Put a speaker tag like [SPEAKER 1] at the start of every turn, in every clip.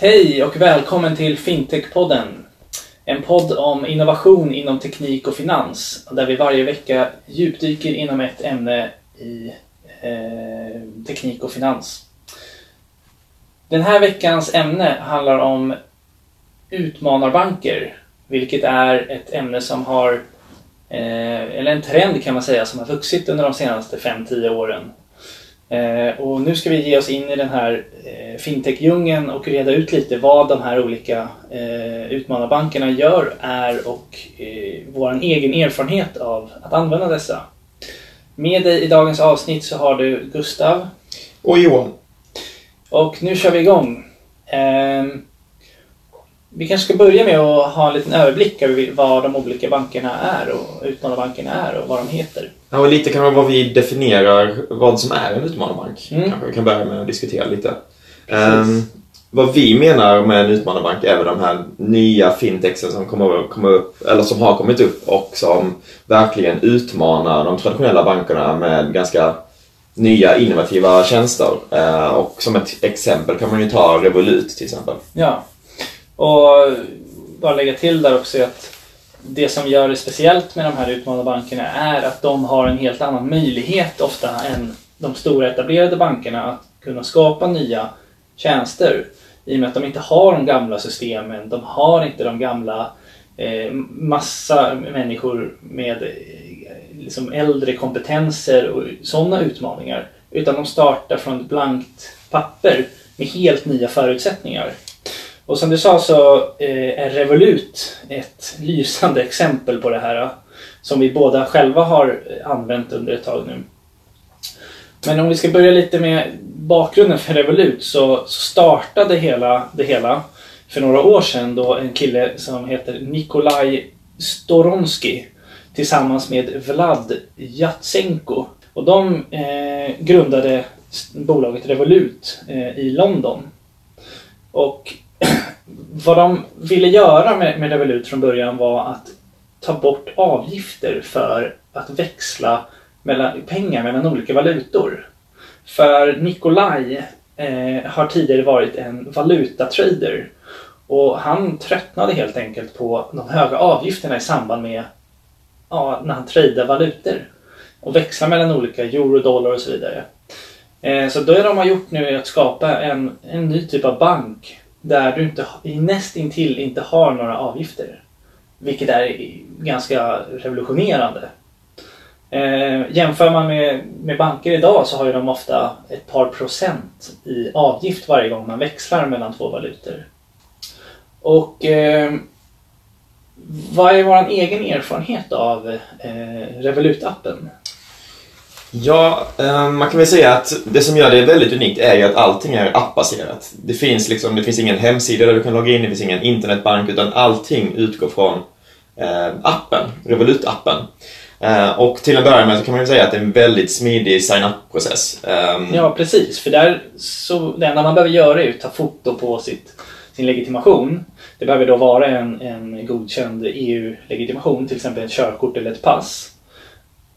[SPEAKER 1] Hej och välkommen till Fintech-podden. En podd om innovation inom teknik och finans där vi varje vecka djupdyker inom ett ämne i eh, teknik och finans. Den här veckans ämne handlar om utmanarbanker, vilket är ett ämne som har, eh, eller en trend kan man säga, som har vuxit under de senaste 5-10 åren. Eh, och nu ska vi ge oss in i den här eh, fintech-djungeln och reda ut lite vad de här olika eh, utmanarbankerna gör, är och eh, vår egen erfarenhet av att använda dessa. Med dig i dagens avsnitt så har du Gustav.
[SPEAKER 2] Och Johan.
[SPEAKER 1] Och nu kör vi igång. Ehm, vi kanske ska börja med att ha en liten överblick över vad de olika bankerna är och utmanarbankerna är och vad de heter.
[SPEAKER 2] Ja, och lite kanske vad vi definierar vad som är en utmanarbank.
[SPEAKER 1] Mm.
[SPEAKER 2] Kanske vi kan börja med att diskutera lite. Ehm, vad vi menar med en utmanarbank är väl de här nya fintechsen som kommer, kommer upp, eller som har kommit upp och som verkligen utmanar de traditionella bankerna med ganska nya innovativa tjänster. Eh, och som ett exempel kan man ju ta Revolut till exempel.
[SPEAKER 1] Ja. Och bara lägga till där också att det som gör det speciellt med de här utmanarbankerna är att de har en helt annan möjlighet ofta än de stora etablerade bankerna att kunna skapa nya tjänster. I och med att de inte har de gamla systemen, de har inte de gamla eh, massa människor med eh, liksom äldre kompetenser och sådana utmaningar. Utan de startar från ett blankt papper med helt nya förutsättningar. Och som du sa så eh, är Revolut ett lysande exempel på det här som vi båda själva har använt under ett tag nu. Men om vi ska börja lite med bakgrunden för Revolut så, startade hela, det hela för några år sedan då en kille som heter Nikolaj Storonski tillsammans med Vlad Jatsenko. Och de eh, grundade bolaget Revolut eh, i London. Och vad de ville göra med, med Revolut från början var att ta bort avgifter för att växla mellan, pengar mellan olika valutor. För Nikolaj eh, har tidigare varit en valutatrader och han tröttnade helt enkelt på de höga avgifterna i samband med ja, när han tradar valutor och växlar mellan olika euro, dollar och så vidare. Eh, så det de har gjort nu är att skapa en, en ny typ av bank där du inte, nästintill inte har några avgifter. Vilket är ganska revolutionerande. Eh, jämför man med, med banker idag så har ju de ofta ett par procent i avgift varje gång man växlar mellan två valutor. Och eh, vad är vår egen erfarenhet av eh, Revolut-appen?
[SPEAKER 2] Ja, eh, man kan väl säga att det som gör det väldigt unikt är ju att allting är appbaserat. Det finns, liksom, det finns ingen hemsida där du kan logga in, det finns ingen internetbank, utan allting utgår från eh, appen, Revolut-appen. Eh, och till en början med så kan man ju säga att det är en väldigt smidig sign-up-process. Ehm,
[SPEAKER 1] ja, precis. För där så, det enda man behöver göra är att ta foto på sitt, sin legitimation. Det behöver då vara en, en godkänd EU-legitimation, till exempel ett körkort eller ett pass.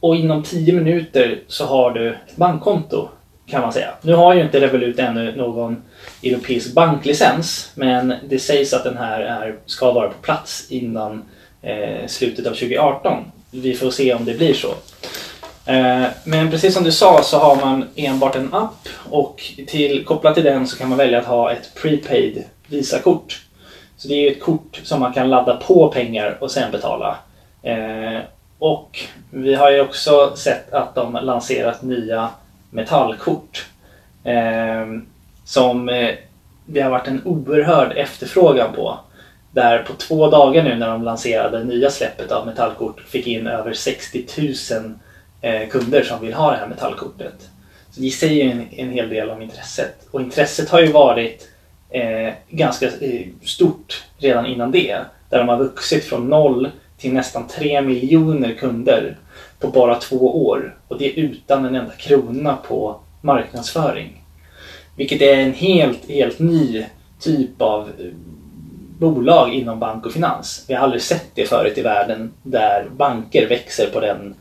[SPEAKER 1] Och inom 10 minuter så har du ett bankkonto kan man säga. Nu har ju inte Revolut ännu någon europeisk banklicens men det sägs att den här är, ska vara på plats innan eh, slutet av 2018. Vi får se om det blir så. Eh, men precis som du sa så har man enbart en app och till, kopplat till den så kan man välja att ha ett prepaid Visakort. Så det är ju ett kort som man kan ladda på pengar och sen betala. Eh, och vi har ju också sett att de lanserat nya metallkort. Eh, som eh, det har varit en oerhörd efterfrågan på. Där på två dagar nu när de lanserade det nya släppet av metallkort fick in över 60 000 eh, kunder som vill ha det här metallkortet. Så det säger ju en, en hel del om intresset. Och intresset har ju varit eh, ganska eh, stort redan innan det. Där de har vuxit från noll till nästan 3 miljoner kunder på bara två år. Och det utan en enda krona på marknadsföring. Vilket är en helt, helt ny typ av eh, bolag inom bank och finans. Vi har aldrig sett det förut i världen där banker växer på, den,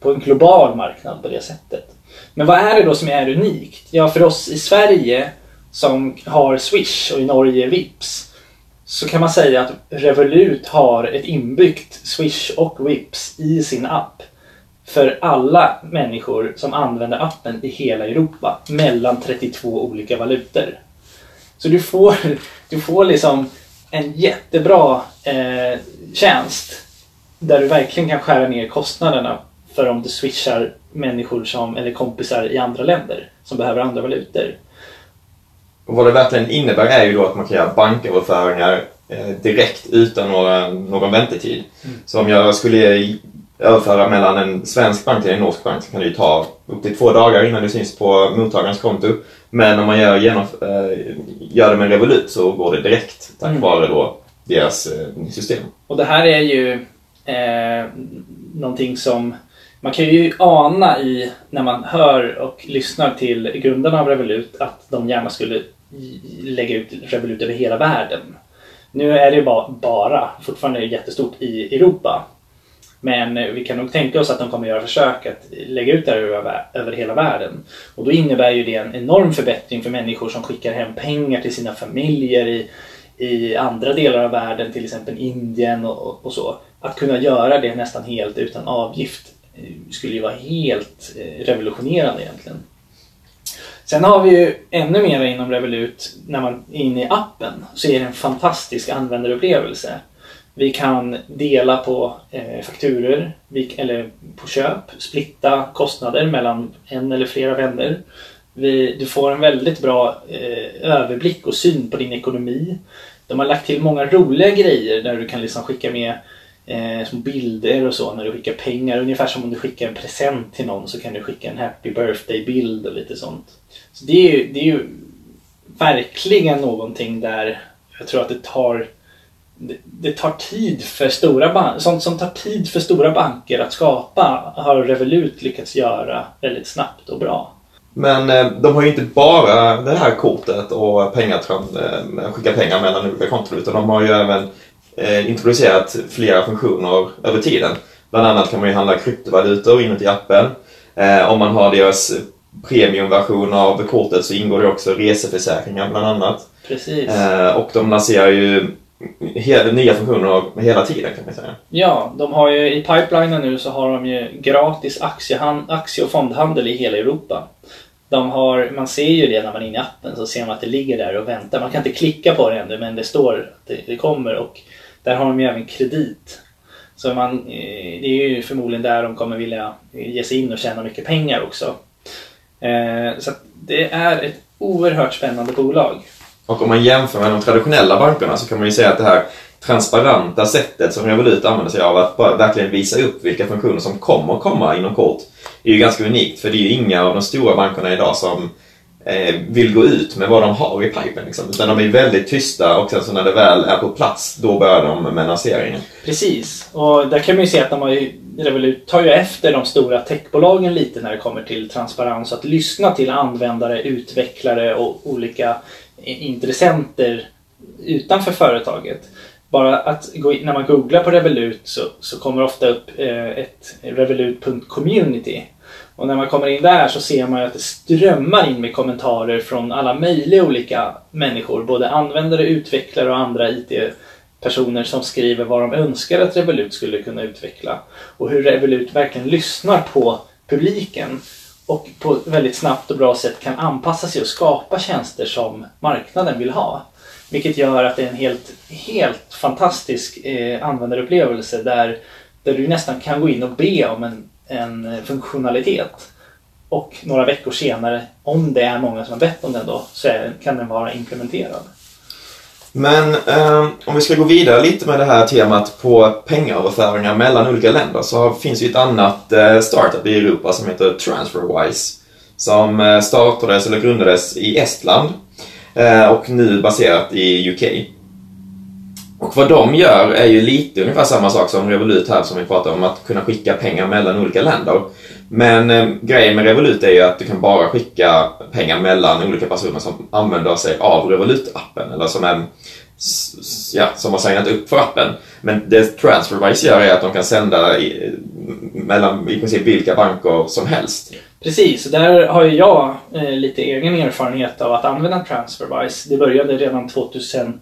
[SPEAKER 1] på en global marknad på det sättet. Men vad är det då som är unikt? Ja, för oss i Sverige som har Swish och i Norge Vips så kan man säga att Revolut har ett inbyggt Swish och Vips i sin app för alla människor som använder appen i hela Europa mellan 32 olika valutor. Så du får, du får liksom en jättebra eh, tjänst där du verkligen kan skära ner kostnaderna för om du swishar människor som, eller kompisar i andra länder som behöver andra valutor.
[SPEAKER 2] Och vad det verkligen innebär är ju då att man kan göra banköverföringar eh, direkt utan några, någon väntetid. Mm. Så om jag skulle överföra mellan en svensk bank till en norsk bank så kan det ju ta upp till två dagar innan det syns på mottagarens konto. Men om man gör, äh, gör det med Revolut så går det direkt tack mm. vare då deras äh, system.
[SPEAKER 1] Och det här är ju eh, någonting som man kan ju ana i när man hör och lyssnar till grundarna av Revolut att de gärna skulle lägga ut Revolut över hela världen. Nu är det bara, bara fortfarande jättestort i Europa. Men vi kan nog tänka oss att de kommer göra försök att lägga ut det här över, över hela världen. Och då innebär ju det en enorm förbättring för människor som skickar hem pengar till sina familjer i, i andra delar av världen, till exempel Indien och, och så. Att kunna göra det nästan helt utan avgift eh, skulle ju vara helt eh, revolutionerande egentligen. Sen har vi ju ännu mer inom Revolut, när man är inne i appen, så är det en fantastisk användarupplevelse. Vi kan dela på eh, fakturer eller på köp, splitta kostnader mellan en eller flera vänner. Vi, du får en väldigt bra eh, överblick och syn på din ekonomi. De har lagt till många roliga grejer där du kan liksom skicka med eh, små bilder och så när du skickar pengar. Ungefär som om du skickar en present till någon så kan du skicka en happy birthday-bild och lite sånt. Så det är ju, det är ju verkligen någonting där jag tror att det tar det, tar tid för stora banker, sånt som tar tid för stora banker att skapa har Revolut lyckats göra väldigt snabbt och bra.
[SPEAKER 2] Men eh, de har ju inte bara det här kortet och pengar, eh, skicka pengar mellan olika konton utan de har ju även eh, introducerat flera funktioner över tiden. Bland annat kan man ju handla kryptovalutor inuti appen. Om man har deras premiumversion av kortet så ingår det också reseförsäkringar bland annat.
[SPEAKER 1] Precis.
[SPEAKER 2] Och de lanserar ju nya funktioner hela tiden kan man säga.
[SPEAKER 1] Ja, de har ju i pipelinen nu så har de ju gratis aktie och fondhandel i hela Europa. De har, man ser ju det när man är inne i appen så ser man att det ligger där och väntar. Man kan inte klicka på det ännu men det står att det, det kommer och där har de ju även kredit. Så man, eh, det är ju förmodligen där de kommer vilja eh, ge sig in och tjäna mycket pengar också. Eh, så det är ett oerhört spännande bolag.
[SPEAKER 2] Och om man jämför med de traditionella bankerna så kan man ju säga att det här transparenta sättet som Revolut använder sig av att bara verkligen visa upp vilka funktioner som kommer komma inom kort är ju ganska unikt. För det är ju inga av de stora bankerna idag som Eh, vill gå ut med vad de har i pipen. Liksom. Utan de är väldigt tysta och sen så när det väl är på plats då börjar de med lanseringen.
[SPEAKER 1] Precis, och där kan man ju se att de har ju, Revolut tar ju efter de stora techbolagen lite när det kommer till transparens. Att lyssna till användare, utvecklare och olika intressenter utanför företaget. Bara att gå in, när man googlar på Revolut så, så kommer ofta upp eh, ett revolut.community. Och när man kommer in där så ser man att det strömmar in med kommentarer från alla möjliga olika människor. Både användare, utvecklare och andra IT-personer som skriver vad de önskar att Revolut skulle kunna utveckla. Och hur Revolut verkligen lyssnar på publiken och på ett väldigt snabbt och bra sätt kan anpassa sig och skapa tjänster som marknaden vill ha. Vilket gör att det är en helt, helt fantastisk eh, användarupplevelse där, där du nästan kan gå in och be om en, en eh, funktionalitet. Och några veckor senare, om det är många som har bett om den då, så kan den vara implementerad.
[SPEAKER 2] Men eh, om vi ska gå vidare lite med det här temat på pengaöverföringar mellan olika länder så finns ju ett annat eh, startup i Europa som heter Transferwise. Som eh, startades eller grundades i Estland eh, och nu baserat i UK. Och vad de gör är ju lite ungefär samma sak som Revolut här som vi pratade om, att kunna skicka pengar mellan olika länder. Men eh, grejen med Revolut är ju att du kan bara skicka pengar mellan olika personer som använder sig av Revolut-appen eller som, är, ja, som har signat upp för appen. Men det Transferwise gör är att de kan sända i, mellan i princip vilka banker som helst.
[SPEAKER 1] Precis, och där har ju jag eh, lite egen erfarenhet av att använda Transferwise. Det började redan 2000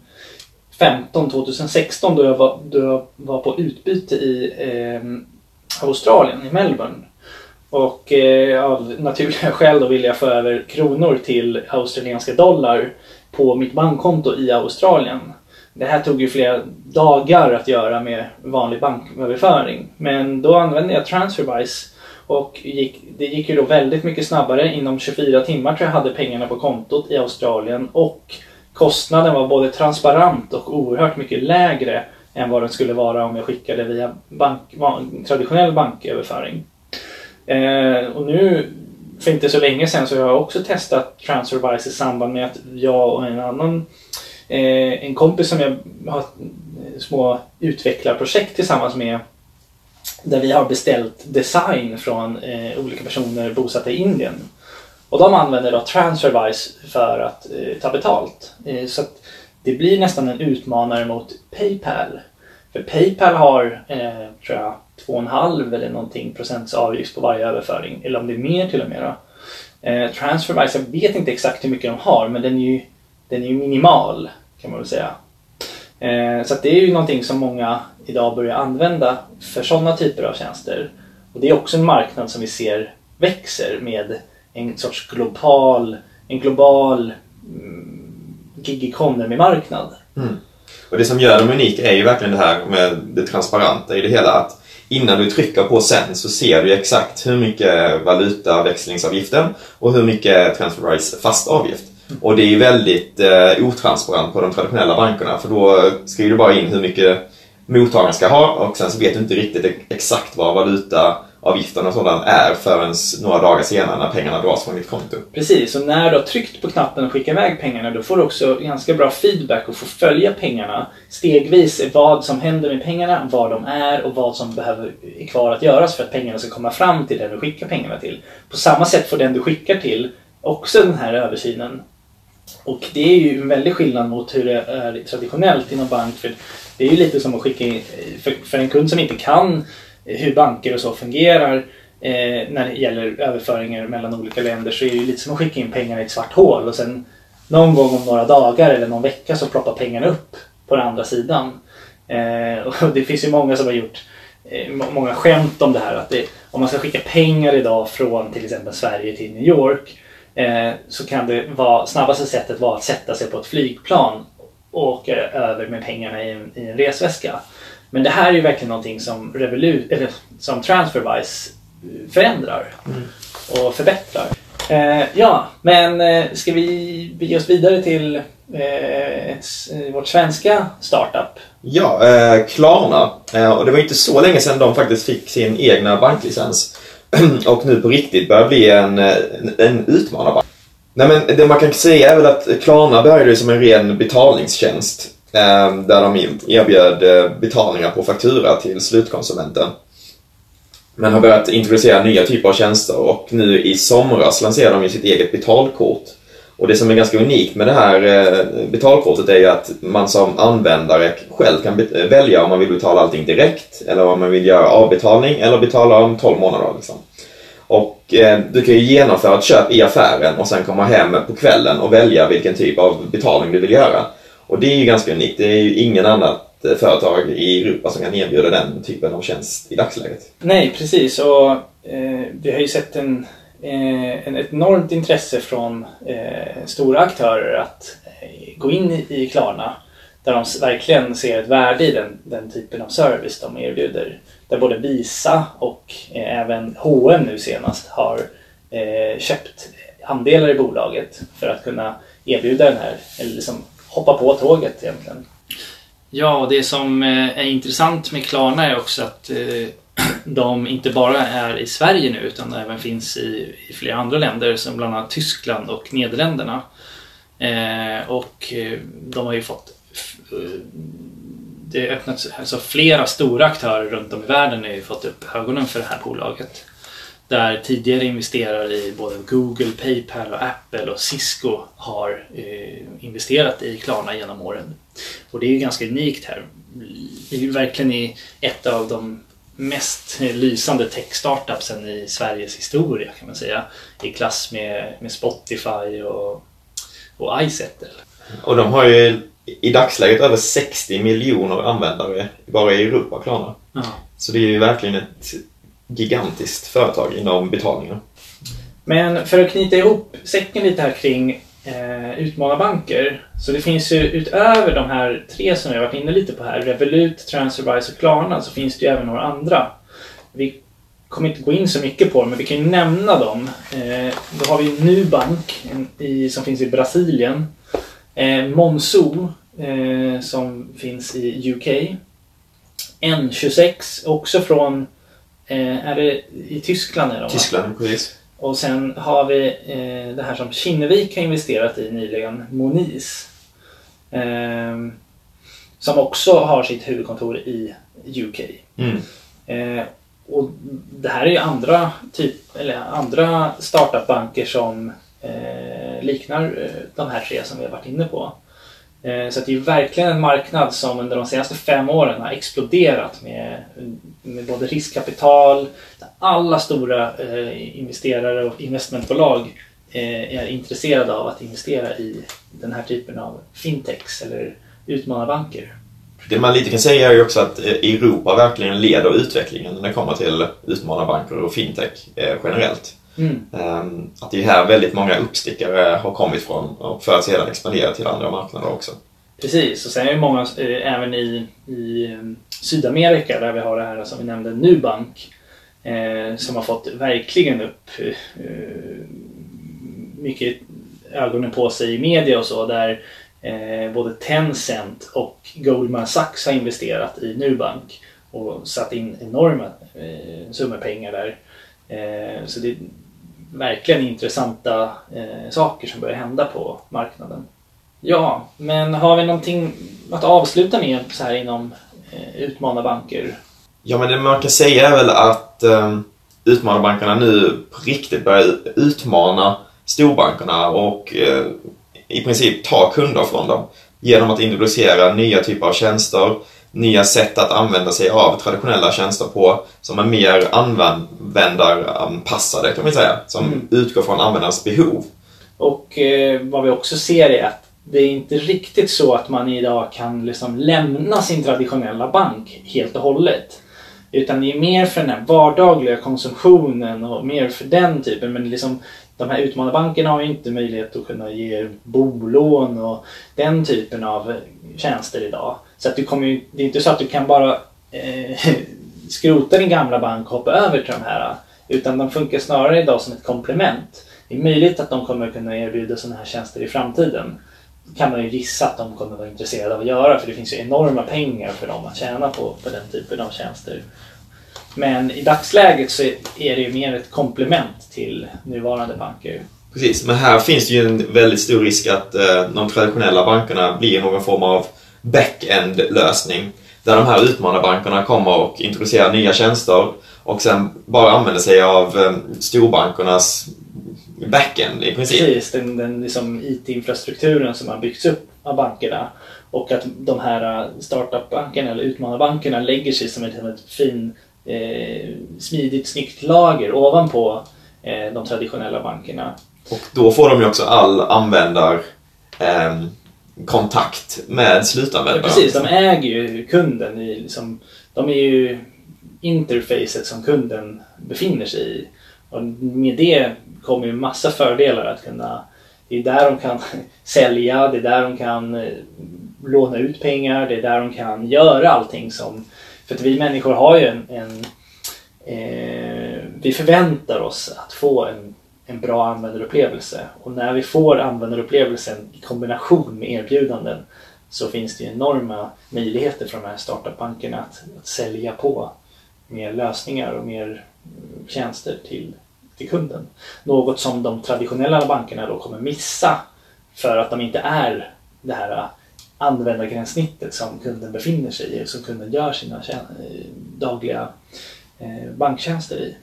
[SPEAKER 1] 2015, 2016 då jag var, då jag var på utbyte i eh, Australien, i Melbourne. Och eh, av naturliga skäl då ville jag få över kronor till australienska dollar på mitt bankkonto i Australien. Det här tog ju flera dagar att göra med vanlig banköverföring. Men då använde jag Transferwise och gick, det gick ju då väldigt mycket snabbare. Inom 24 timmar tror jag hade pengarna på kontot i Australien och kostnaden var både transparent och oerhört mycket lägre än vad den skulle vara om jag skickade via bank, traditionell banköverföring. Eh, och nu, för inte så länge sedan, så har jag också testat Transferwise i samband med att jag och en annan eh, en kompis som jag har eh, små utvecklarprojekt tillsammans med där vi har beställt design från eh, olika personer bosatta i Indien. Och de använder då Transferwise för att eh, ta betalt. Eh, så det blir nästan en utmanare mot Paypal. För Paypal har, eh, tror jag, 2,5 eller någonting procents avgift på varje överföring. Eller om det är mer till och med. Då. Eh, Transferwise, jag vet inte exakt hur mycket de har men den är ju, den är ju minimal kan man väl säga. Eh, så det är ju någonting som många idag börjar använda för sådana typer av tjänster. Och det är också en marknad som vi ser växer med en sorts global, en global mm, gig-economy-marknad.
[SPEAKER 2] Mm. Och det som gör dem unika är ju verkligen det här med det transparenta i det hela. Att innan du trycker på sen så ser du exakt hur mycket valutaväxlingsavgiften och hur mycket Transferwise fast avgift. Och det är väldigt eh, otransparent på de traditionella bankerna för då skriver du bara in hur mycket mottagaren ska ha och sen så vet du inte riktigt exakt vad valuta avgiften och sådant är förrän några dagar senare när pengarna dras från ditt konto.
[SPEAKER 1] Precis, och när du har tryckt på knappen och skickat iväg pengarna då får du också ganska bra feedback och får följa pengarna stegvis vad som händer med pengarna, var de är och vad som behöver är kvar att göras för att pengarna ska komma fram till den du skickar pengarna till. På samma sätt får den du skickar till också den här översynen och det är ju en väldig skillnad mot hur det är traditionellt inom bank. För det är ju lite som att skicka in, för, för en kund som inte kan Eh, hur banker och så fungerar eh, när det gäller överföringar mellan olika länder så är det lite som att skicka in pengar i ett svart hål och sen någon gång om några dagar eller någon vecka så ploppar pengarna upp på den andra sidan. Eh, och det finns ju många som har gjort eh, många skämt om det här. Att det, om man ska skicka pengar idag från till exempel Sverige till New York Eh, så kan det vara snabbaste sättet vara att sätta sig på ett flygplan och åka över med pengarna i en, i en resväska. Men det här är ju verkligen någonting som, Revolut, eller som Transferwise förändrar mm. och förbättrar. Eh, ja, men eh, ska vi bege oss vidare till eh, ett, vårt svenska startup?
[SPEAKER 2] Ja, eh, Klarna. Eh, och det var inte så länge sedan de faktiskt fick sin egna banklicens. och nu på riktigt börjar bli en, en, en utmanarbank. Nej men det man kan säga är väl att Klarna började som en ren betalningstjänst. Ehm, där de erbjöd eh, betalningar på faktura till slutkonsumenten. Men har börjat introducera nya typer av tjänster och nu i somras lanserade de ju sitt eget betalkort. Och det som är ganska unikt med det här eh, betalkortet är ju att man som användare själv kan eh, välja om man vill betala allting direkt eller om man vill göra avbetalning eller betala om 12 månader. Liksom. Och eh, du kan ju genomföra ett köp i affären och sen komma hem på kvällen och välja vilken typ av betalning du vill göra. Och det är ju ganska unikt. Det är ju ingen annat eh, företag i Europa som kan erbjuda den typen av tjänst i dagsläget.
[SPEAKER 1] Nej, precis. Och eh, vi har ju sett en eh, ett enormt intresse från eh, stora aktörer att eh, gå in i, i Klarna där de verkligen ser ett värde i den, den typen av service de erbjuder. Där både Visa och eh, även H&M nu senast har eh, köpt andelar i bolaget för att kunna erbjuda den här, eller liksom hoppa på tåget egentligen. Ja, det som eh, är intressant med Klarna är också att eh, de inte bara är i Sverige nu utan även finns i, i flera andra länder som bland annat Tyskland och Nederländerna. Eh, och eh, de har ju fått det har öppnats, alltså flera stora aktörer runt om i världen har ju fått upp ögonen för det här bolaget. Där tidigare investerare i både Google, Paypal och Apple och Cisco har eh, investerat i Klarna genom åren. Och det är ju ganska unikt här är verkligen i ett av de mest lysande tech-startupsen i Sveriges historia kan man säga. I klass med, med Spotify och, och iSettle.
[SPEAKER 2] Och de har ju i dagsläget över 60 miljoner användare bara i Europa, Klarna.
[SPEAKER 1] Ja.
[SPEAKER 2] Så det är ju verkligen ett gigantiskt företag inom betalningar.
[SPEAKER 1] Men för att knyta ihop säcken lite här kring eh, utmanarbanker. Så det finns ju utöver de här tre som vi varit inne lite på här, Revolut, Transferwise och Klarna, så finns det ju även några andra. Vi kommer inte gå in så mycket på dem, men vi kan ju nämna dem. Eh, då har vi Nubank i, som finns i Brasilien. Eh, Monzo eh, som finns i UK. N26 också från, eh, är det i Tyskland? Är de?
[SPEAKER 2] Tyskland, precis.
[SPEAKER 1] Och sen har vi eh, det här som Kinnevik har investerat i nyligen, Moniz. Eh, som också har sitt huvudkontor i UK.
[SPEAKER 2] Mm.
[SPEAKER 1] Eh, och det här är ju andra, typ, eller andra startupbanker som eh, liknar eh, de här tre som vi har varit inne på. Eh, så att det är verkligen en marknad som under de senaste fem åren har exploderat med, med både riskkapital, alla stora eh, investerare och investmentbolag eh, är intresserade av att investera i den här typen av fintechs eller utmanarbanker.
[SPEAKER 2] Det man lite kan säga är ju också att Europa verkligen leder utvecklingen när det kommer till utmanarbanker och fintech generellt.
[SPEAKER 1] Mm.
[SPEAKER 2] Ehm, Att det är här väldigt många uppstickare har kommit från och för att sedan expandera till andra marknader också.
[SPEAKER 1] Precis, och sen är det många eh, även i, i eh, Sydamerika där vi har det här som vi nämnde, Nubank. Eh, som har fått verkligen upp eh, mycket ögonen på sig i media och så där eh, både Tencent och Goldman Sachs har investerat i Nubank och satt in enorma eh, summor pengar där. Så det verkligen intressanta eh, saker som börjar hända på marknaden. Ja, men har vi någonting att avsluta med så här inom eh, utmanarbanker?
[SPEAKER 2] Ja, men det man kan säga är väl att eh, utmanarbankerna nu på riktigt börjar utmana storbankerna och eh, i princip ta kunder från dem genom att introducera nya typer av tjänster, nya sätt att använda sig av traditionella tjänster på som är mer användaranpassade kan man säga, som
[SPEAKER 1] Mm.
[SPEAKER 2] utgår från användarens behov.
[SPEAKER 1] Och eh, vad vi också ser är att det är inte riktigt så att man idag kan liksom lämna sin traditionella bank helt och hållet. Utan det är mer för den här vardagliga konsumtionen och mer för den typen. Men liksom, de här utmanarbankerna har ju inte möjlighet att kunna ge bolån och den typen av tjänster idag. Så att du kommer ju, det är inte så att du kan bara eh, skrota din gamla bank och hoppa över till de här. Utan de funkar snarare idag som ett komplement. Det är möjligt att de kommer kunna erbjuda sådana här tjänster i framtiden. Det kan man ju gissa att de kommer vara intresserade av att göra för det finns ju enorma pengar för dem att tjäna på, på den typen av tjänster. Men i dagsläget så är det ju mer ett komplement till nuvarande banker.
[SPEAKER 2] Precis, men här finns det ju en väldigt stor risk att eh, de traditionella bankerna blir någon form av back-end-lösning. Där de här utmanarbankerna kommer och introducerar nya tjänster och sen bara använder sig av eh, storbankernas back-end i princip.
[SPEAKER 1] Precis, den, den liksom IT-infrastrukturen som har byggts upp av bankerna. Och att de här startup-bankerna eller utmanarbankerna lägger sig som ett, som ett fin, eh, smidigt, snyggt lager ovanpå eh, de traditionella bankerna.
[SPEAKER 2] Och då får de ju också all användar ehm, kontakt med slutanvändaren.
[SPEAKER 1] Precis, de äger ju kunden. I, liksom, de är ju interfacet som kunden befinner sig i. Och med det kommer ju massa fördelar att kunna... Det är där de kan sälja, det är där de kan eh, låna ut pengar, det är där de kan göra allting som... För att vi människor har ju en... en eh, vi förväntar oss att få en, en bra användarupplevelse. Och när vi får användarupplevelsen i kombination med erbjudanden så finns det enorma möjligheter för de här startupbankerna att, att sälja på mer lösningar och mer mm, tjänster till, till kunden. Något som de traditionella bankerna då kommer missa för att de inte är det här användargränssnittet som kunden befinner sig i och som kunden gör sina eh, dagliga eh, banktjänster i.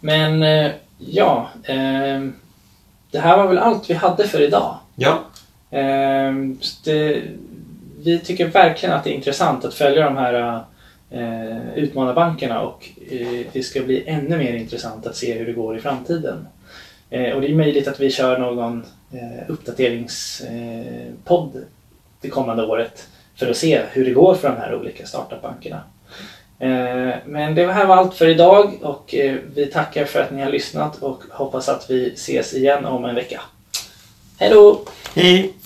[SPEAKER 1] Men eh, ja, det här var väl allt vi hade för idag.
[SPEAKER 2] Ja,
[SPEAKER 1] det, vi tycker verkligen att det är intressant att följa de här utmanarbankerna och det ska bli ännu mer intressant att se hur det går i framtiden. Och det är möjligt att vi kör någon uppdateringspodd det kommande året för att se hur det går för de här olika startupbankerna. Eh, men det här var allt för idag och eh, vi tackar för att ni har lyssnat och hoppas att vi ses igen om en vecka. Hej då!
[SPEAKER 2] Hej!